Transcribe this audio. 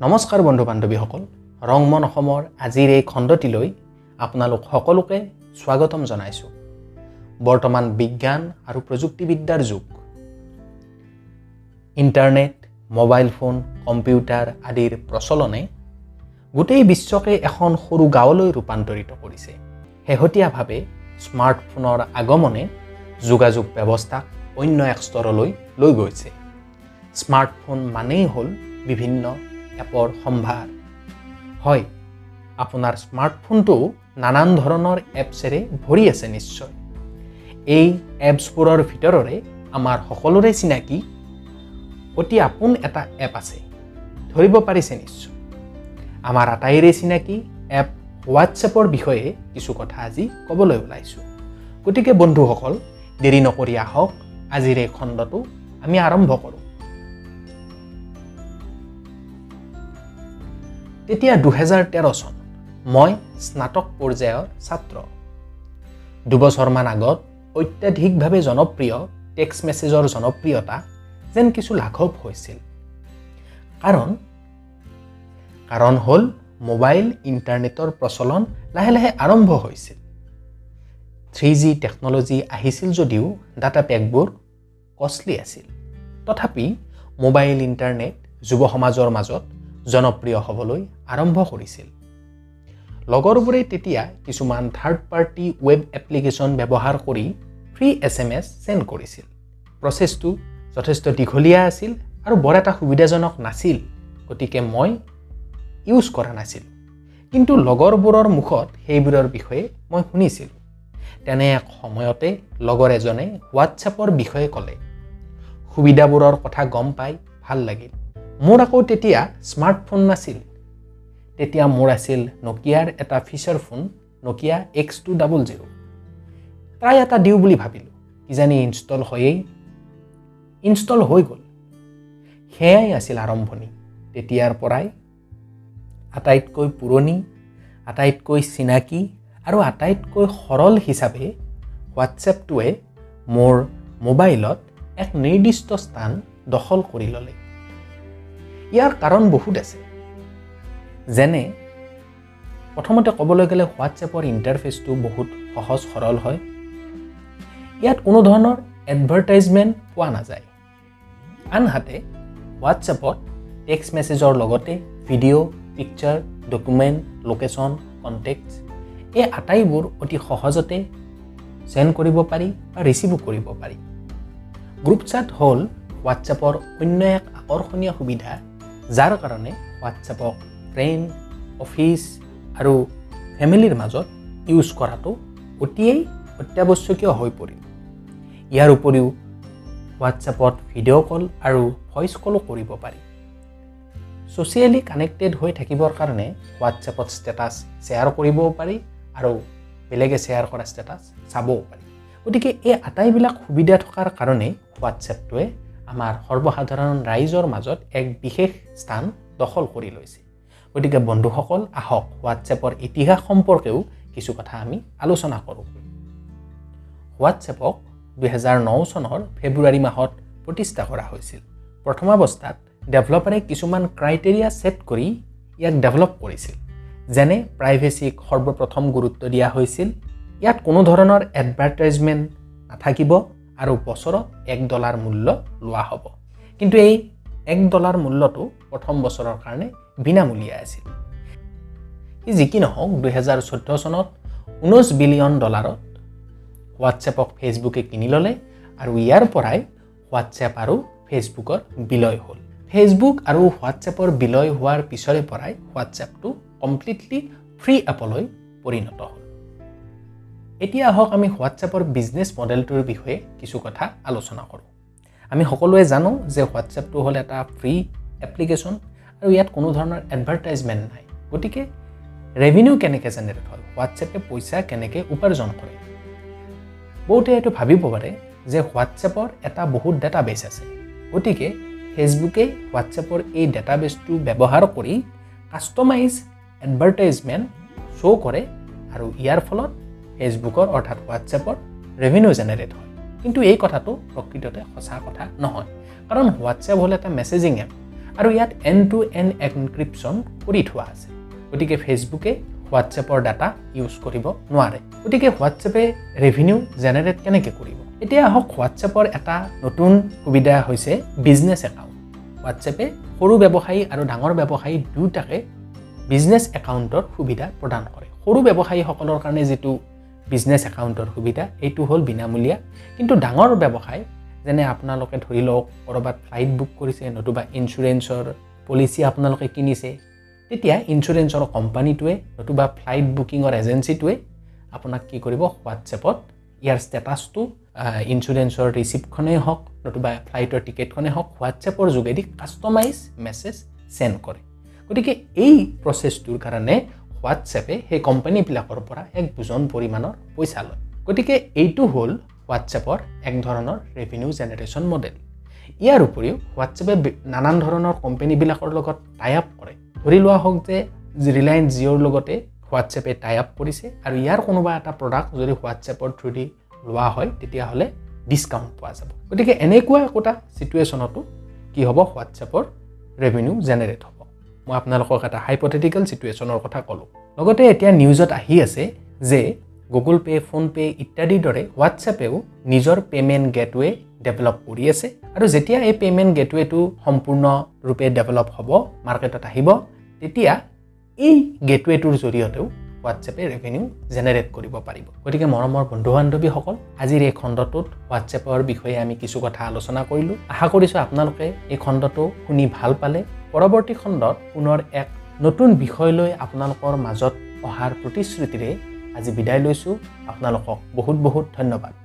নমস্কাৰ বন্ধু বান্ধৱীসকল ৰংমন অসমৰ আজিৰ এই খণ্ডটিলৈ আপোনালোক সকলোকে স্বাগতম জনাইছোঁ। বৰ্তমান বিজ্ঞান আৰু প্ৰযুক্তিবিদ্যাৰ যুগ। ইণ্টাৰনেট মোবাইল ফোন কম্পিউটাৰ আদিৰ প্ৰচলনে গোটেই বিশ্বকে এখন সৰু গাঁৱলৈ ৰূপান্তৰিত কৰিছে। শেহতীয়াভাৱে স্মাৰ্টফোনৰ আগমনে যোগাযোগ ব্যৱস্থাক অন্য এক স্তৰলৈ লৈ গৈছে। স্মাৰ্টফোন মানেই হ'ল বিভিন্ন এপৰ সম্ভাৰ। হয় আপোনাৰ স্মাৰ্টফোনটো নানান ধৰণৰ এপছেৰে ভৰি আছে নিশ্চয়। এই এপছবোৰৰ ভিতৰৰে আমাৰ সকলোৰে চিনাকি অতি আপোন এটা এপ আছে ধৰিব পাৰিছে নিশ্চয়। আমাৰ আটাইৰে চিনাকি এপ হোৱাটছএপৰ বিষয়ে কিছু কথা আজি ক'বলৈ ওলাইছোঁ। গতিকে বন্ধুসকল দেৰি নকৰি আহক আজিৰ এই খণ্ডটো আমি আৰম্ভ কৰোঁ। তেতিয়া দুহেজাৰ তেৰ চন মই স্নাতক পৰ্যায়ৰ ছাত্ৰ। দুবছৰমান আগত অত্যাধিকভাৱে জনপ্ৰিয় টেক্সট মেছেজৰ জনপ্ৰিয়তা যেন কিছু লাঘৱ হৈছিল। কাৰণ কাৰণ হ'ল মোবাইল ইণ্টাৰনেটৰ প্ৰচলন লাহে লাহে আৰম্ভ হৈছিল। থ্ৰী জি টেকন'লজি আহিছিল যদিও ডাটা পেকবোৰ কষ্টলি আছিল। তথাপি মোবাইল ইণ্টাৰনেট যুৱ সমাজৰ মাজত জনপ্ৰিয় হ'বলৈ আৰম্ভ কৰিছিল। লগৰবোৰে তেতিয়া কিছুমান থাৰ্ড পাৰ্টি ৱেব এপ্লিকেশ্যন ব্যৱহাৰ কৰি free S M S send কৰিছিল। প্ৰচেছটো যথেষ্ট দীঘলীয়া আছিল আৰু বৰ এটা সুবিধাজনক নাছিল গতিকে মই ইউজ কৰা নাছিলোঁ। কিন্তু লগৰবোৰৰ মুখত সেইবোৰৰ বিষয়ে মই শুনিছিলোঁ। তেনে এক সময়তে লগৰ এজনে হোৱাটছএপৰ বিষয়ে ক'লে। সুবিধাবোৰৰ কথা গম পাই ভাল লাগিল। মোৰ আকৌ তেতিয়া স্মাৰ্টফোন নাছিল। তেতিয়া মোৰ আছিল নকিয়াৰ এটা feature phone Nokia X two double zero' প্ৰায় এটা দিওঁ বুলি ভাবিলোঁ কিজানি ইনষ্টল হয়েই। ইনষ্টল হৈ গ'ল। সেয়াই আছিল আৰম্ভণি। তেতিয়াৰ পৰাই আটাইতকৈ পুৰণি আটাইতকৈ চিনাকি আৰু আটাইতকৈ সৰল হিচাপে হোৱাটছএপটোৱে মোৰ মোবাইলত এক নিৰ্দিষ্ট স্থান দখল কৰি ল'লে। ইয়াৰ কাৰণ বহুত আছে। যেনে প্ৰথমতে ক'বলৈ গ'লে হোৱাটছএপৰ ইণ্টাৰফেচটো বহুত সহজ সৰল হয়। ইয়াত কোনো ধৰণৰ এডভাৰটাইজমেণ্ট পোৱা নাযায়। আনহাতে হোৱাটছএপত টেক্সট মেছেজৰ লগতে video' picture document location contacts এই আটাইবোৰ অতি সহজতে চেণ্ড কৰিব পাৰি বা ৰিচিভো কৰিব পাৰি। গ্ৰুপ চাট হ'ল হোৱাটছএপৰ অন্য এক আকৰ্ষণীয় সুবিধা। যাৰ কাৰণে হোৱাটছএপক ফ্ৰেণ্ড অফিচ আৰু ফেমিলিৰ মাজত ইউজ কৰাটো অতিয়েই অত্যাৱশ্যকীয় হৈ পৰিল। ইয়াৰ উপৰিও হোৱাটছএপত ভিডিঅ' কল আৰু ভইচ কলো কৰিব পাৰি। ছ'চিয়েলি কানেক্টেড হৈ থাকিবৰ কাৰণে হোৱাটছএপত ষ্টেটাছ শ্বেয়াৰ কৰিবও পাৰি আৰু বেলেগে শ্বেয়াৰ কৰা ষ্টেটাছ চাবও পাৰি। গতিকে এই আটাইবিলাক সুবিধা থকাৰ কাৰণে হোৱাটছএপটোৱে আমাৰ সৰ্বসাধাৰণ ৰাইজৰ মাজত এক বিশেষ স্থান দখল কৰি লৈছে। গতিকে বন্ধুসকল আহক হোৱাটছএপৰ ইতিহাস সম্পৰ্কেও কিছু কথা আমি আলোচনা কৰোঁ। হোৱাটছএপক দুহেজাৰ ন চনৰ ফেব্ৰুৱাৰী মাহত প্ৰতিষ্ঠা কৰা হৈছিল। প্ৰথমাৱস্থাত ডেভেলপাৰে কিছুমান ক্ৰাইটেৰিয়া ছেট কৰি ইয়াক ডেভেলপ কৰিছিল যেনে প্ৰাইভেচিক সৰ্বপ্ৰথম গুৰুত্ব দিয়া হৈছিল। ইয়াত কোনো ধৰণৰ এডভাৰটাইজমেণ্ট নাথাকিব। আৰু বছৰত এক ডলাৰ মূল্য লোৱা হ'ব। কিন্তু এই এক ডলাৰ মূল্যটো প্ৰথম বছৰৰ কাৰণে বিনামূলীয়া আছিল। ই যি কি নহওক দুহেজাৰ চৈধ্য চনত ঊনৈছ বিলিয়ন ডলাৰত হোৱাটছএপক ফেচবুকে কিনি ল'লে আৰু ইয়াৰ পৰাই হোৱাটছএপ আৰু ফেচবুকৰ বিলয় হ'ল। ফেচবুক আৰু হোৱাটছএপৰ বিলয় হোৱাৰ পিছৰে পৰাই হোৱাটছএপটো কমপ্লিটলি ফ্ৰী এপলৈ পৰিণত হ'ল। এতিয়া আহক আমি হোৱাটছএপৰ বিজনেছ মডেলটোৰ বিষয়ে কিছু কথা আলোচনা কৰোঁ। আমি সকলোৱে জানো যে হোৱাটছএপটো হ'ল এটা ফ্ৰী এপ্লিকেশ্যন আৰু ইয়াত কোনো ধৰণৰ এডভাৰটাইজমেণ্ট নাই। গতিকে ৰেভিনিউ কেনেকৈ জেনেৰেট হয় হোৱাটছএপে পইচা কেনেকৈ উপাৰ্জন কৰে? বহুতে এইটো ভাবিব পাৰে যে হোৱাটছএপৰ এটা বহুত ডাটাবেছ আছে। গতিকে ফেচবুকে হোৱাটছএপৰ এই ডাটাবেছটো ব্যৱহাৰ কৰি কাষ্টমাইজ এডভাৰটাইজমেণ্ট শ্ব' কৰে আৰু ইয়াৰ ফলত ফেচবুকৰ অৰ্থাৎ হোৱাটছএপৰ ৰেভিনিউ জেনেৰেট হয়। কিন্তু এই কথাটো প্ৰকৃততে সঁচা কথা নহয়। কাৰণ হোৱাটছএপ হ'ল এটা মেছেজিং এপ আৰু ইয়াত এন টু এন এনক্ৰিপশ্যন কৰি থোৱা আছে। গতিকে ফেচবুকে হোৱাটছএপৰ ডাটা ইউজ কৰিব নোৱাৰে। গতিকে হোৱাটছএপে ৰেভিনিউ জেনেৰেট কেনেকৈ কৰিব? এতিয়া আহক হোৱাটছএপৰ এটা নতুন সুবিধা হৈছে বিজনেছ একাউণ্ট হোৱাটছএপে সৰু ব্যৱসায়ী আৰু ডাঙৰ ব্যৱসায়ী দুয়োটাকে বিজনেছ একাউণ্টৰ সুবিধা প্ৰদান কৰে। সৰু ব্যৱসায়ীসকলৰ কাৰণে যিটো বিজনেছ একাউণ্টৰ সুবিধা এইটো হ'ল বিনামূলীয়া। কিন্তু ডাঙৰ ব্যৱসায় যেনে আপোনালোকে ধৰি লওক ক'ৰবাত ফ্লাইট বুক কৰিছে নতুবা ইঞ্চুৰেঞ্চৰ পলিচি আপোনালোকে কিনিছে তেতিয়া ইঞ্চুৰেঞ্চৰ কোম্পানীটোৱে নতুবা ফ্লাইট বুকিঙৰ এজেঞ্চিটোৱে আপোনাক কি কৰিব হোৱাটছএপত ইয়াৰ ষ্টেটাছটো ইঞ্চুৰেঞ্চৰ ৰিচিপ্টখনেই হওক নতুবা ফ্লাইটৰ টিকেটখনেই হওক হোৱাটছএপৰ যোগেদি কাষ্টমাইজ মেছেজ চেণ্ড কৰে। গতিকে এই প্ৰচেছটোৰ কাৰণে হোৱাটছএপে সেই কোম্পানীবিলাকৰ পৰা এক বুজন পৰিমাণৰ পইচা লয়। গতিকে এইটো হ'ল হোৱাটছএপৰ এক ধৰণৰ ৰেভিনিউ জেনেৰেশ্যন মডেল ইয়াৰ উপৰিও হোৱাটছএপে নানান ধৰণৰ কোম্পানীবিলাকৰ লগত টাই আপ কৰে। ধৰি লোৱা হওক যে ৰিলায়েন্স জিঅ'ৰ লগতে হোৱাটছএপে টাই আপ কৰিছে আৰু ইয়াৰ কোনোবা এটা প্ৰডাক্ট যদি হোৱাটছএপৰ থ্ৰুদি লোৱা হয় তেতিয়াহ'লে ডিছকাউণ্ট পোৱা যাব। গতিকে এনেকুৱা একোটা ছিটুৱেশ্যনতো কি হ'ব? হোৱাটছএপৰ ৰেভিনিউ জেনেৰেট হ'ব। মই আপোনালোকক এটা হাইপথেটিকেল ছিটুৱেশ্যনৰ কথা ক'লোঁ। লগতে এতিয়া নিউজত আহি আছে যে গুগল পে' ফোনপে' ইত্যাদিৰ দৰে হোৱাটছএপেও নিজৰ পে'মেণ্ট গেটৱে ডেভেলপ কৰি আছে। আৰু যেতিয়া এই পে'মেণ্ট গেটৱেটো সম্পূৰ্ণৰূপে ডেভেলপ হ'ব মাৰ্কেটত আহিব তেতিয়া এই গেটৱেটোৰ জৰিয়তেও হোৱাটছএপে ৰেভিনিউ জেনেৰেট কৰিব পাৰিব। গতিকে মৰমৰ বন্ধু বান্ধৱীসকল আজিৰ এই খণ্ডটোত হোৱাটছএপৰ বিষয়ে আমি কিছু কথা আলোচনা কৰিলোঁ। আশা কৰিছোঁ আপোনালোকে এই খণ্ডটো শুনি ভাল পালে। পৰৱৰ্তী খণ্ডত পুনৰ এক নতুন বিষয় লৈ আপোনালোকৰ মাজত অহাৰ প্ৰতিশ্ৰুতিৰে আজি বিদায় লৈছোঁ। আপোনালোকক বহুত বহুত ধন্যবাদ।